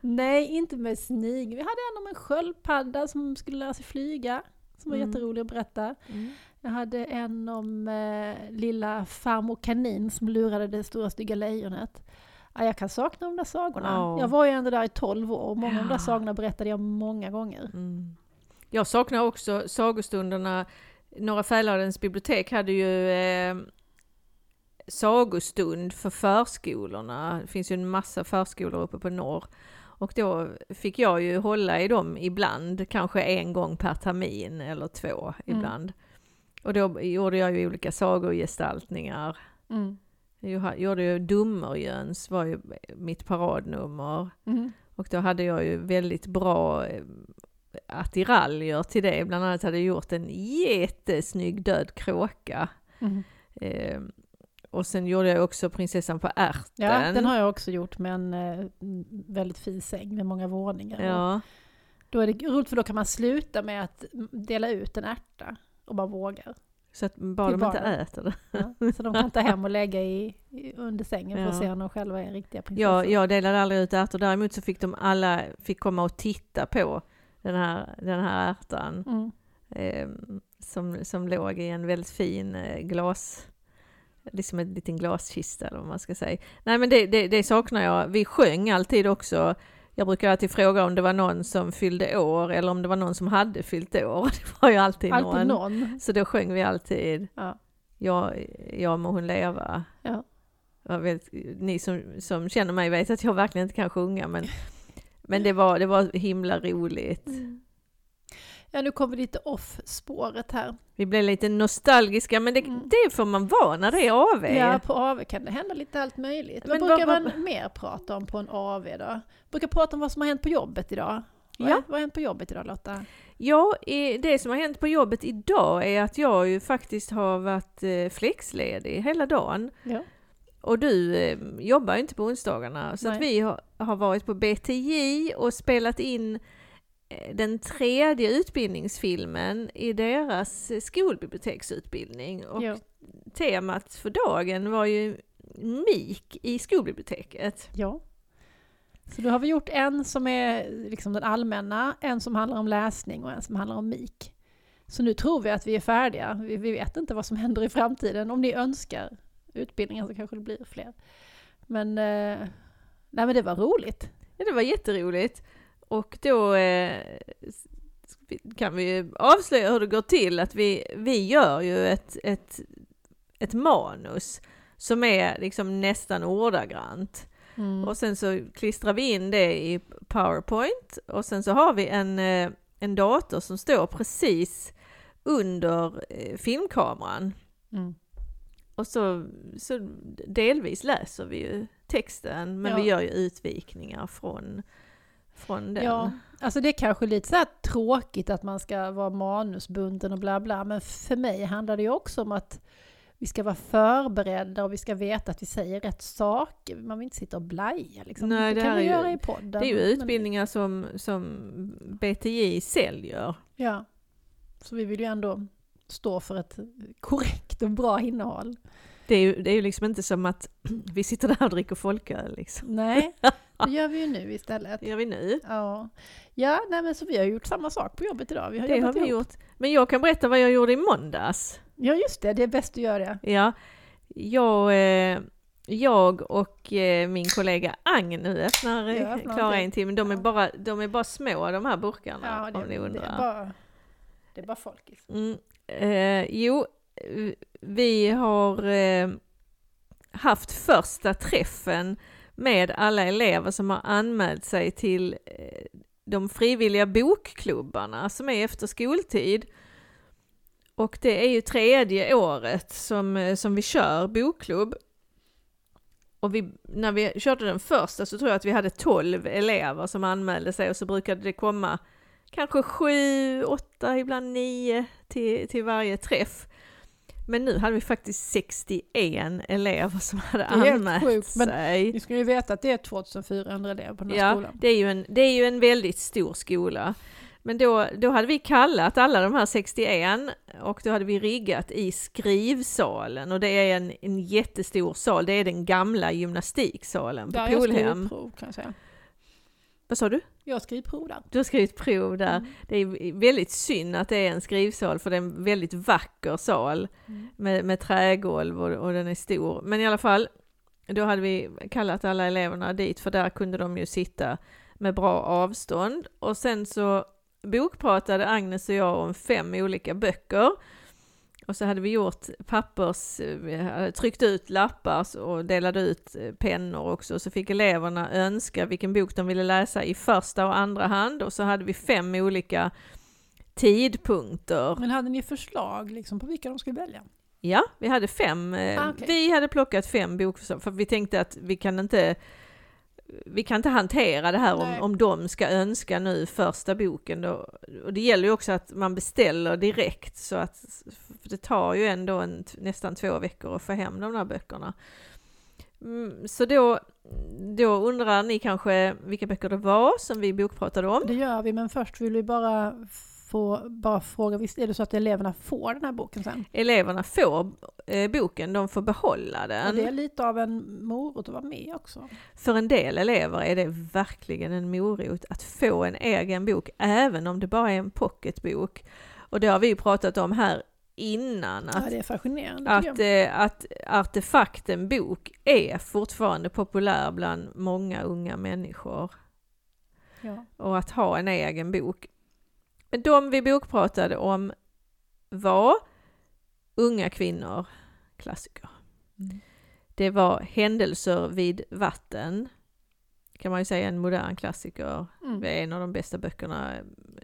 Nej, inte med snigel. Vi hade en om en sköldpadda som skulle lära sig flyga. Som var Mm. jätterolig att berätta. Mm. Jag hade en om eh, lilla farmor kanin som lurade det stora stygga lejonet. Ja, jag kan sakna de där sagorna. Ja. Jag var ju ändå där i 12 år och många av de där Ja. sagorna berättade jag många gånger. Mm. Jag saknar också sagostunderna. Norra Fäladens bibliotek hade ju eh, sagostund för förskolorna. Det finns ju en massa förskolor uppe på norr. Och då fick jag ju hålla i dem ibland, kanske en gång per termin eller två ibland. Och då gjorde jag ju olika sagogestaltningar. Mm. Jag gjorde ju Dummerjöns var ju mitt paradnummer. Mm. Och då hade jag ju väldigt bra eh, attiraljer till det. Bland annat hade jag gjort en jättesnygg död kråka. Mm. Eh, och sen gjorde jag också prinsessan på ärten. Ja, den har jag också gjort med en eh, väldigt fin säng med många våningar. Ja, Då är det roligt för då kan man sluta med att dela ut en ärta om man vågar. så att bara de inte äter det. Ja, så de kan ta hem och lägga i, i under sängen för att Ja. se om de själva är riktiga prinsessor. Jag, jag delade aldrig ut ärtor, däremot så fick de alla fick komma och titta på den här, den här ärtan. Mm. eh, som, som låg i en väldigt fin eh, glas, liksom en liten glaskista eller vad man ska säga. Nej men det, det, det saknar jag. Vi sjöng alltid också. Jag brukar alltid fråga om det var någon som fyllde år eller om det var någon som hade fyllt år. [laughs] Det var ju alltid, Alltid någon. någon. Så då sjöng vi alltid Ja. Jag, jag må hon leva. Ja. Jag vet, ni som, som känner mig vet att jag verkligen inte kan sjunga men, men det, var, det var himla roligt. Ja, nu kommer vi lite off spåret här. Vi blev lite nostalgiska men det, Mm. det får man vara när det är AV. Ja, på AV kan det hända lite allt möjligt. Men vad brukar vad- man mer prata om på en AV då? Brukar prata om vad som har hänt på jobbet idag. Vad, Ja. vad har hänt på jobbet idag Lotta? Ja, det som har hänt på jobbet idag är att jag ju faktiskt har varit eh, flexledig hela dagen. Ja. Och du eh, jobbar ju inte på onsdagarna så att vi har, har varit på BTJ och spelat in den tredje utbildningsfilmen i deras eh, skolbiblioteksutbildning. Och Ja. temat för dagen var ju MIK i skolbiblioteket. ja. Så då har vi gjort en som är liksom den allmänna, en som handlar om läsning och en som handlar om MIK. Så nu tror vi att vi är färdiga. Vi, vi vet inte vad som händer i framtiden. Om ni önskar utbildningar så kanske det blir fler. Men, eh, nej, men det var roligt. Ja, det var jätteroligt. Och då eh, kan vi ju avslöja hur det går till att vi, vi gör ju ett, ett, ett manus som är liksom nästan ordagrant. Mm. Och sen så klistrar vi in det i PowerPoint och sen så har vi en, eh, en dator som står precis under eh, filmkameran. Mm. Och så, så delvis läser vi ju texten men Ja. vi gör ju utvikningar från, från den. Ja, alltså det är kanske lite så tråkigt att man ska vara manusbunden och bla bla, men för mig handlar det ju också om att vi ska vara förberedda och vi ska veta att vi säger rätt saker. Man vill inte sitta och blaja liksom. Nej, det, det kan vi ju- göra i podden. Det är ju men- utbildningar som, som BTJ säljer. Ja, så vi vill ju ändå stå för ett korrekt och bra innehåll. Det är ju, det är ju liksom inte som att [clears throat] vi sitter där och dricker folköl liksom. Nej, [laughs] det gör vi ju nu istället. Det gör vi nu. Ja, ja nej, men så vi har gjort samma sak på jobbet idag. Vi har Det har vi ihop. gjort. Men jag kan berätta vad jag gjorde i måndags. Ja, just det. Det är bäst du gör det. Ja, jag, eh, jag och eh, min kollega Agn nu öppnar eh, Klara en till, men de är, Ja. bara, de är bara små de här burkarna Ja, om ni det, det, undrar. är bara, det är bara folkis. Mm, eh, jo, vi har eh, haft första träffen med alla elever som har anmält sig till eh, de frivilliga bokklubbarna som är efter skoltid. Och det är ju tredje året som, eh, som vi kör bokklubb. Och vi, när vi körde den första så tror jag att vi hade 12 elever som anmälde sig och så brukade det komma kanske sju, åtta, ibland nio till, till varje träff. Men nu hade vi faktiskt 61 elever som hade anmält sjukt, sig. Ni ska ju veta att det är 2400 elever på den här Ja, skolan. det är, ju en, det är ju en väldigt stor skola. Men då, då hade vi kallat alla de här 61 och då hade vi riggat i skrivsalen och det är en, en jättestor sal, det är den gamla gymnastiksalen på Polhem. Vad sa du? Jag skriver prov där. Du har skrivit prov där. Mm. Det är väldigt synd att det är en skrivsal för det är en väldigt vacker sal Mm. med, med trägolv och, och den är stor. Men i alla fall, då hade vi kallat alla eleverna dit för där kunde de ju sitta med bra avstånd. Och sen så bokpratade Agnes och jag om fem olika böcker. Och så hade vi gjort pappers, hade tryckt ut lappar och delade ut eh, pennor också. Så fick eleverna önska vilken bok de ville läsa i första och andra hand. Och så hade vi fem olika tidpunkter. Men hade ni förslag liksom på vilka de skulle välja? Ja, vi hade fem. eh, Ah, okej. Vi hade plockat fem bokförslag för vi tänkte att vi kan inte vi kan inte hantera det här om, Nej. om de ska önska nu första boken. Då. Och det gäller ju också att man beställer direkt så att det tar ju ändå en, nästan två veckor att få hem de där böckerna. Mm, så då, då undrar ni kanske vilka böcker det var som vi bokpratade om? Det gör vi, men först vill vi bara få bara fråga, visst är det så att eleverna får den här boken sen? Eleverna får eh, boken, de får behålla den. Och det är lite av en morot att vara med också. För en del elever är det verkligen en morot att få en egen bok, även om det bara är en pocketbok. Och det har vi pratat om här innan. Att, ja, det är fascinerande. att, eh, att artefakten bok är fortfarande populär bland många unga människor. Ja. Och att ha en egen bok. Men de vi bokpratade om var unga kvinnor, klassiker. Mm. Det var Händelser vid vatten, kan man ju säga en modern klassiker. Mm. Det är en av de bästa böckerna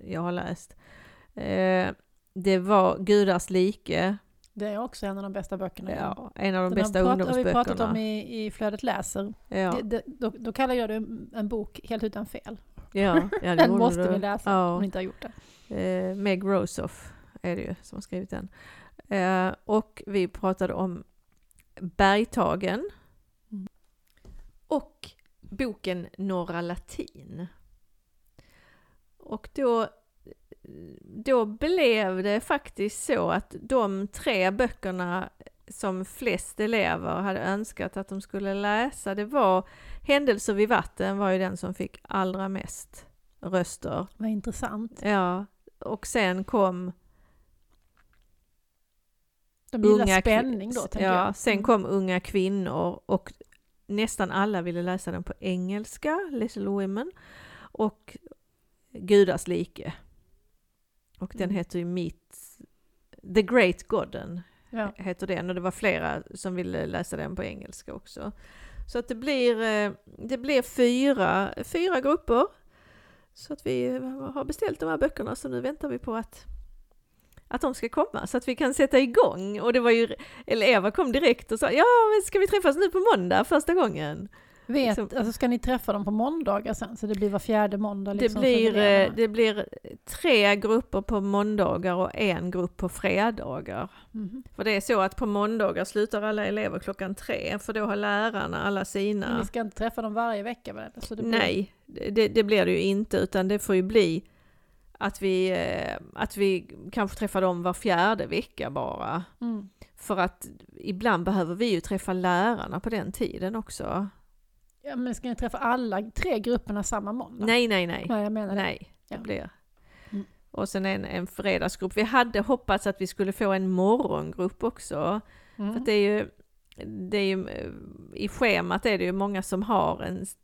jag har läst. Eh, det var Gudars like, Det är också en av de bästa böckerna. ja, en av de Den bästa har, prat, har vi ungdomsböckerna. pratat om i, i Flödet läser. Ja, Det, det, då, då kallar jag det en bok helt utan fel. Ja, ja, det [laughs] Den måste vi läsa om Ja. ni inte har gjort det. Eh, Meg Rosoff är det ju som har skrivit den. Eh, och vi pratade om Bergtagen. Mm. Och boken Norra Latin. Och då, då blev det faktiskt så att de tre böckerna som flest elever hade önskat att de skulle läsa, det var Händelser vid vatten var ju den som fick allra mest röster. Vad intressant. Ja, och sen kom De gillar unga spänning då, tänker ja, jag. sen Mm. kom Unga kvinnor och nästan alla ville läsa den på engelska, Little Women, och Gudars like. Och den Mm. heter ju Meet The Great Godden, Ja. heter den, och det var flera som ville läsa den på engelska också. Så att det blir, eh, det blir fyra, fyra grupper. Så att vi har beställt de här böckerna, så nu väntar vi på att, att de ska komma, så att vi kan sätta igång. Och det var ju, eller Eva kom direkt och sa, ja men ska vi träffas nu på måndag första gången? Vet, Liksom- alltså ska ni träffa dem på måndagar sen? Så det blir var fjärde måndag? Liksom, det, blir, eh, det blir tre grupper på måndagar och en grupp på fredagar. Mhm. För det är så att på måndagar slutar alla elever klockan tre, för då har lärarna alla Men sina... ni ska inte träffa dem varje vecka väl? Så det blir... Nej, det, det blir det ju inte, utan det får ju bli att vi, eh, att vi kanske träffar dem var fjärde vecka bara. Mm. För att ibland behöver vi ju träffa lärarna på den tiden också. Ja, men ska ni träffa alla tre grupperna samma måndag? Nej, nej, nej. Nej, jag menar det. Nej, det Ja. blir. Mm. Och sen en, en fredagsgrupp. Vi hade hoppats att vi skulle få en morgongrupp också. Mm. För det är ju, det är ju, eh, i schemat är det ju många som har en, s-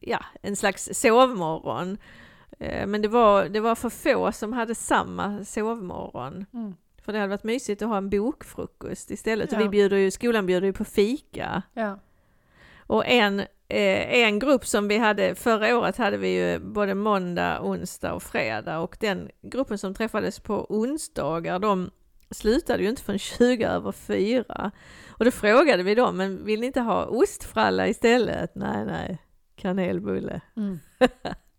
ja, en slags sovmorgon. Eh, Men det var, det var för få som hade samma sovmorgon. Mm. För det hade varit mysigt att ha en bokfrukost istället. Och Ja. vi bjuder ju, skolan bjuder ju på fika. Ja. Och en, eh, en grupp som vi hade, förra året hade vi ju både måndag, onsdag och fredag. Och den gruppen som träffades på onsdagar, de slutade ju inte förrän 20 över fyra. Och då frågade vi dem, men vill ni inte ha ostfralla istället? Nej, nej, kanelbulle. Mm. [laughs]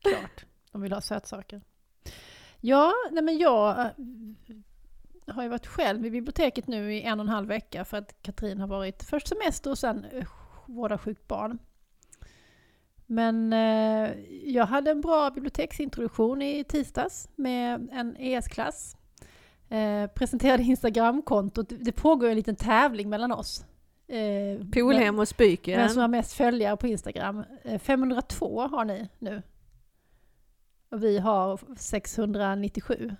Klart, de vill ha sötsaker. Ja, nej men jag äh, har ju varit själv i biblioteket nu i en och en halv vecka för att Katrin har varit först semester och sen vårda sjukt barn. Men eh, jag hade en bra biblioteksintroduktion i tisdags med en ES-klass. Eh, presenterade Instagramkontot. Det pågår en liten tävling mellan oss. Eh, Polhem och Spyken. vem som har mest följare på Instagram. Eh, 502 har ni nu. Och vi har 697.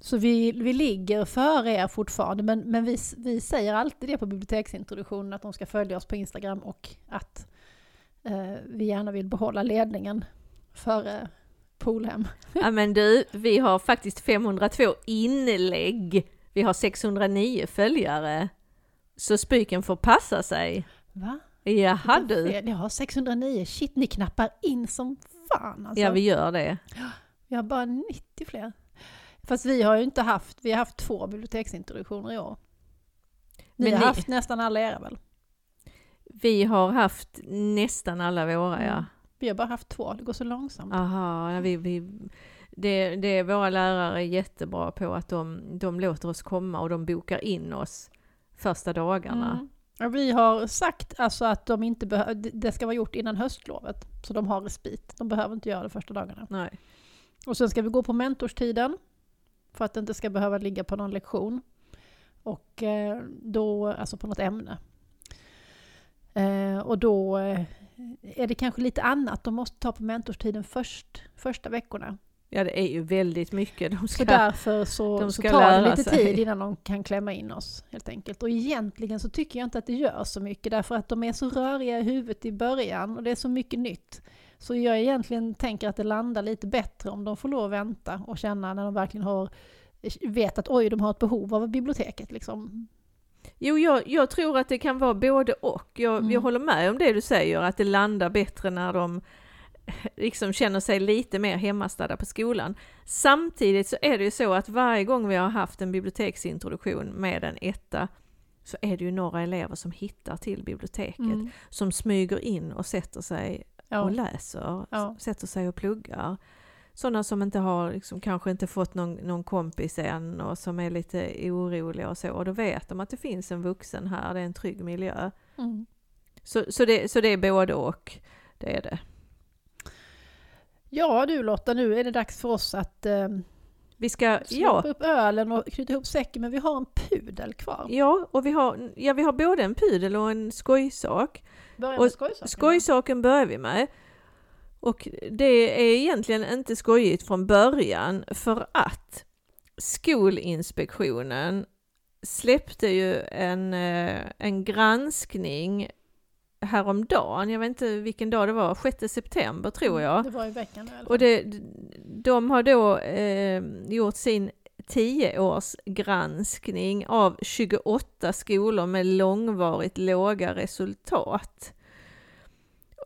Så vi, vi ligger före er fortfarande, men, men vi, vi säger alltid det på biblioteksintroduktionen, att de ska följa oss på Instagram och att eh, vi gärna vill behålla ledningen före Polhem. [laughs] Ja men du, vi har faktiskt 502 inlägg. Vi har 609 följare. Så Spyken får passa sig. Va? Jaha du. Jag har 609. Shit, ni knappar in som fan alltså. Ja vi gör det. [gasps] Vi har bara 90 fler. Fast vi har ju inte haft, vi har haft två biblioteksintroduktioner i år. Ni Men har ni- haft nästan alla era väl? Vi har haft nästan alla våra ja. Mm. Vi har bara haft två, det går så långsamt. Aha, vi, vi, det, det är våra lärare är jättebra på att de, de låter oss komma och de bokar in oss första dagarna. Mm. Vi har sagt alltså att de inte det ska vara gjort innan höstlovet. Så de har respit. De behöver inte göra det första dagarna. Nej. Och sen ska vi gå på mentorstiden. För att det inte ska behöva ligga på någon lektion. Och eh, då, alltså på något ämne. Eh, och då eh, är det kanske lite annat de måste ta på mentorstiden först, första veckorna. Ja, det är ju väldigt mycket de Så ska... därför så, de så tar det lite sig. tid innan de kan klämma in oss helt enkelt. Och egentligen så tycker jag inte att det gör så mycket därför att de är så röriga i huvudet i början och det är så mycket nytt. Så jag egentligen tänker att det landar lite bättre om de får lov att vänta och känna när de verkligen har vet att oj, de har ett behov av biblioteket liksom. Jo, jag, jag tror att det kan vara både och. Jag, Mm. jag håller med om det du säger, att det landar bättre när de [laughs] liksom känner sig lite mer hemmastadda på skolan. Samtidigt så är det ju så att varje gång vi har haft en biblioteksintroduktion med en etta så är det ju några elever som hittar till biblioteket, Mm. som smyger in och sätter sig och Ja. läser, Ja. sätter sig och pluggar. Sådana som inte har, liksom, kanske inte fått någon, någon kompis än och som är lite oroliga och så. Och då vet de att det finns en vuxen här, det är en trygg miljö. Mm. Så, så, det, så det är både och, det är det. Ja du Lotta, nu är det dags för oss att eh, Vi ska, slå ja, upp ölen och knyta ihop säcken, men vi har en pudel kvar. ja, och vi har, ja, vi har både en pudel och en skojsak. Börja Och med skojsaken. Börjar vi med. Och det är egentligen inte skojigt från början för att Skolinspektionen släppte ju en, eh, en granskning häromdagen, jag vet inte vilken dag det var, 6 september tror jag. Det var i veckan i alla fall. Och det, de har då eh, gjort sin 10-årsgranskning av 28 skolor med långvarigt låga resultat.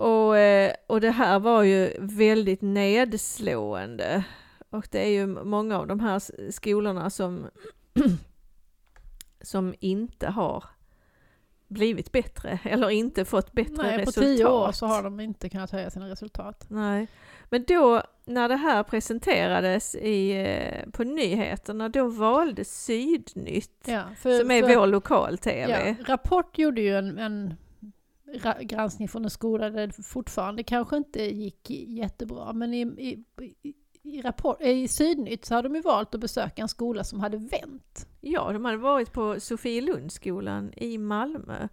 Och, eh, och det här var ju väldigt nedslående. Och det är ju många av de här skolorna som, [clears throat] som inte har blivit bättre eller inte fått bättre Nej, på resultat. tio år så har de inte kunnat höja sina resultat. Nej, men då när det här presenterades i, eh, på nyheterna, då valde Sydnytt, Ja, för, som är för, vår lokal-tv. Ja, Rapport gjorde ju en, en ra- granskning från en skola där det fortfarande kanske inte gick jättebra, men i, i, i, rapport, i Sydnytt så hade de ju valt att besöka en skola som hade vänt. Ja, de hade varit på Sofielundsskolan i Malmö,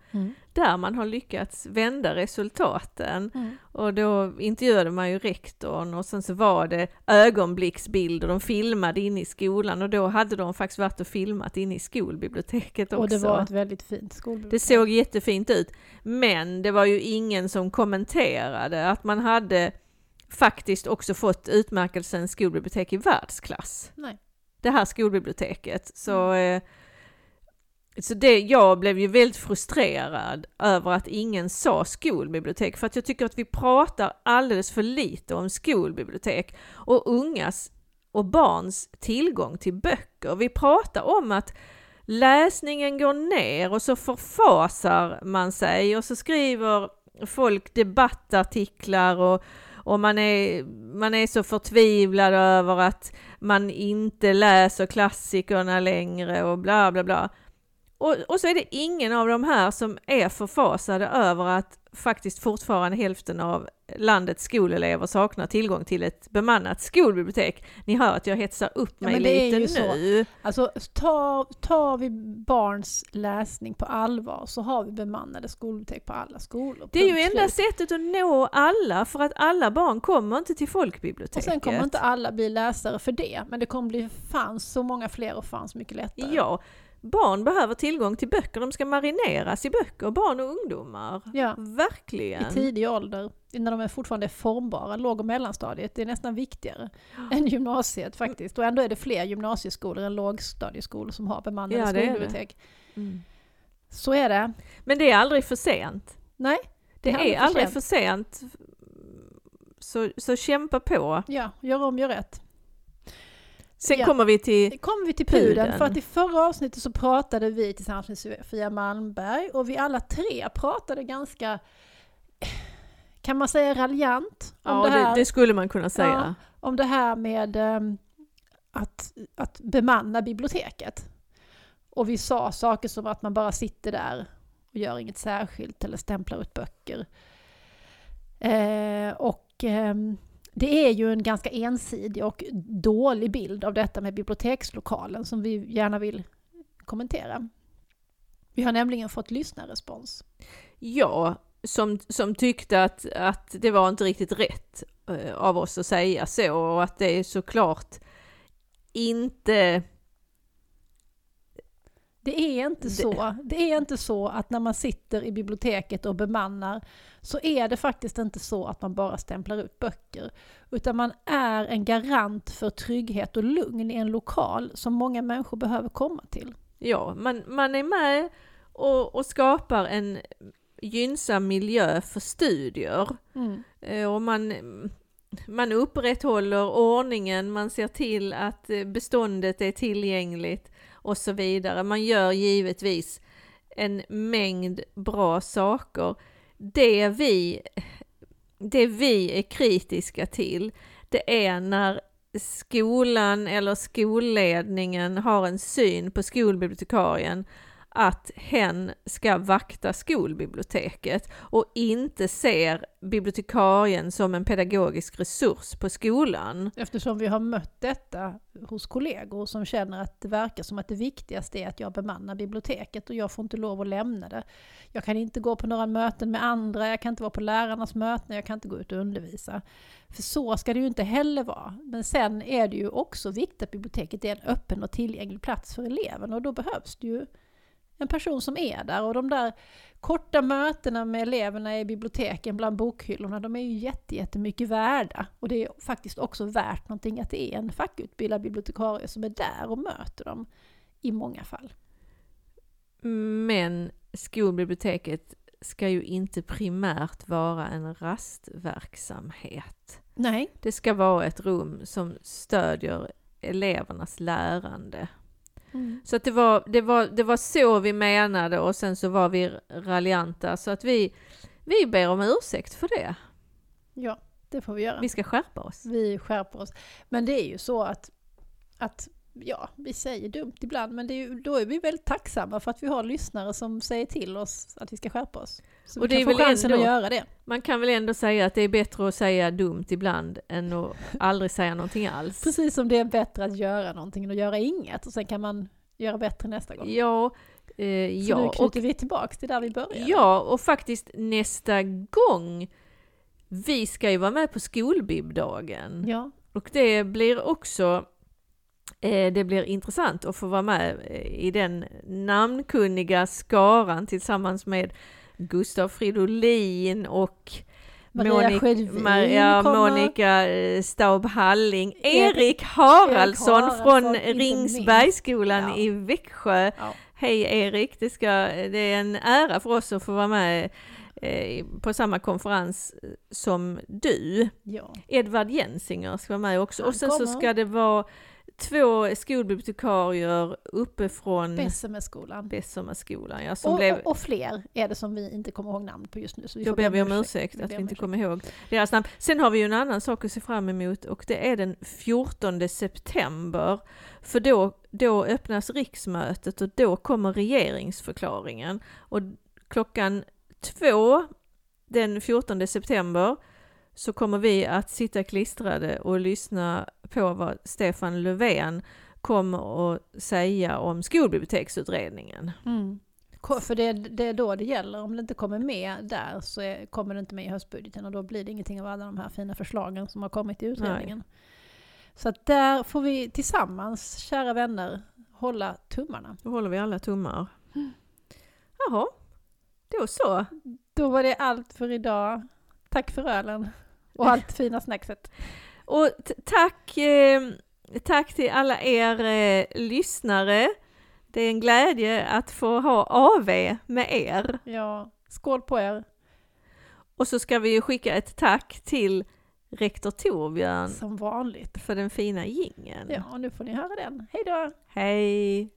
där man har lyckats vända resultaten. Mm. Och då intervjuade man ju rektorn och sen så var det ögonblicksbilder, de filmade in i skolan och då hade de faktiskt varit och filmat in i skolbiblioteket också. Och det var ett väldigt fint skolbibliotek. Det såg jättefint ut, men det var ju ingen som kommenterade att man hade faktiskt också fått utmärkelsen skolbibliotek i världsklass. Nej. Det här skolbiblioteket. Så, eh, så det, jag blev ju väldigt frustrerad över att ingen sa skolbibliotek, för att jag tycker att vi pratar alldeles för lite om skolbibliotek och ungas och barns tillgång till böcker. Vi pratar om att läsningen går ner och så förfasar man sig och så skriver folk debattartiklar och, och man, är, man är så förtvivlad över att man inte läser klassikerna längre och bla bla bla. Och, och så är det ingen av de här som är förfasade över att faktiskt fortfarande hälften av landets skolelever saknar tillgång till ett bemannat skolbibliotek. Ni hör att jag hetsar upp Ja, mig är lite ju så. nu. Alltså tar, tar vi barns läsning på allvar så har vi bemannade skolbibliotek på alla skolor. Det är ju enda sättet att nå alla, för att alla barn kommer inte till Och folkbiblioteket. sen kommer inte alla bli läsare för det, men det kommer bli fanns så många fler och fanns mycket lättare. Ja, barn behöver tillgång till böcker, de ska marineras i böcker, barn och ungdomar. Ja. Verkligen. I tidig ålder, när de är fortfarande är formbara, låg och mellanstadiet, det är nästan viktigare än gymnasiet faktiskt. Och ändå är det fler gymnasieskolor än lågstadieskolor som har bemannade Ja, det är det. skolbibliotek. Mm. Så är det. Men det är aldrig för sent. Nej, Det är aldrig är för aldrig för sent. Så, så kämpa på. ja, gör om, gör rätt. Sen Ja. kommer vi till... Kommer vi till pudeln, Pudeln. för att i förra avsnittet så pratade vi tillsammans med Sofia Malmberg och vi alla tre pratade ganska, kan man säga raljant om, Ja, det, här, det skulle man kunna säga. om det här med ehm, att, att bemanna biblioteket. Och vi sa saker som att man bara sitter där och gör inget särskilt eller stämplar ut böcker. Eh, och ehm, det är ju en ganska ensidig och dålig bild av detta med bibliotekslokalen som vi gärna vill kommentera. Vi har nämligen fått lyssnarrespons. Ja, som, som tyckte att, att det var inte riktigt rätt eh, av oss att säga så och att det är såklart inte det är inte så. Det är inte så att när man sitter i biblioteket och bemannar så är det faktiskt inte så att man bara stämplar ut böcker. Utan man är en garant för trygghet och lugn i en lokal som många människor behöver komma till. Ja, man, man är med och, och skapar en gynnsam miljö för studier. Eh, Och man, man upprätthåller ordningen, man ser till att eh, beståndet är tillgängligt och så vidare. Man gör givetvis en mängd bra saker. Det vi, det vi är kritiska till, det är när skolan eller skolledningen har en syn på skolbibliotekarien att hen ska vakta skolbiblioteket och inte ser bibliotekarien som en pedagogisk resurs på skolan. Eftersom vi har mött detta hos kollegor som känner att det verkar som att det viktigaste är att jag bemannar biblioteket och jag får inte lov att lämna det. Jag kan inte gå på några möten med andra, jag kan inte vara på lärarnas möten, jag kan inte gå ut och undervisa. För så ska det ju inte heller vara. Men sen är det ju också viktigt att biblioteket är en öppen och tillgänglig plats för eleverna och då behövs det ju en person som är där och de där korta mötena med eleverna i biblioteken bland bokhyllorna, de är ju jätte, jättemycket värda. Och det är faktiskt också värt någonting att det är en fackutbildad bibliotekarie som är där och möter dem i många fall. Men skolbiblioteket ska ju inte primärt vara en rastverksamhet. Nej. Det ska vara ett rum som stödjer elevernas lärande. Så att det var, det, var, det var så vi menade och sen så var vi raljanta så att vi, vi ber om ursäkt för det. Ja, det får vi göra. Vi ska skärpa oss. Vi skärper oss. Men det är ju så att, att ja, vi säger dumt ibland, men är då är vi väldigt tacksamma för att vi har lyssnare som säger till oss att vi ska skärpa oss. Så Och vi det kan är få väl chansen ändå- att göra det. Man kan väl ändå säga att det är bättre att säga dumt ibland än att [laughs] aldrig säga någonting alls. Precis som det är bättre att göra någonting än att göra inget och sen kan man göra bättre nästa gång. Ja, eh, Så ja, nu och, knyter vi tillbaks till där vi började. ja, och faktiskt nästa gång vi ska ju vara med på skolbibdagen. ja. Och det blir också det blir intressant att få vara med eh, i den namnkunniga skaran tillsammans med Gustav Fridolin och Maria Monik- Skedvin Maria. Monica eh, Staub Halling, Erik- Erik Haraldsson från Ringsbergsskolan minst. i Växjö. Ja. Hej Erik, det, ska, det är en ära för oss att få vara med eh, på samma konferens eh, som du. ja. Edvard Jensinger ska vara med också. Och sen så ska det vara två skolbibliotekarier uppifrån Bessemerskolan. Bessemerskolan. Ja, som Och, blev, och, fler är det som vi inte kommer ihåg namn på just nu. Så vi då ber vi om ursäkt. att vi inte ursäkt. kommer ihåg deras namn. Sen har vi ju en annan sak att se fram emot och det är den 14 september. För då, då öppnas riksmötet och då kommer regeringsförklaringen. Och klockan två den 14 september så kommer vi att sitta klistrade och lyssna på vad Stefan Löfven kommer att säga om skolbiblioteksutredningen. Mm. För det, det är då det gäller. Om det inte kommer med där så är, kommer det inte med i höstbudgeten och då blir det ingenting av alla de här fina förslagen som har kommit i utredningen. Så att där får vi tillsammans, kära vänner, hålla tummarna. Då håller vi alla tummar. Mm. Jaha, då så. Då var det allt för idag. Tack för ölen och allt fina snackset. Och tack, eh, tack till alla er eh, lyssnare. Det är en glädje att få ha AV med er. Ja, skål på er! Och så ska vi skicka ett tack till rektor Torbjörn. Som vanligt. För den fina gingen. Ja, och nu får ni höra den. Hej då! Hej!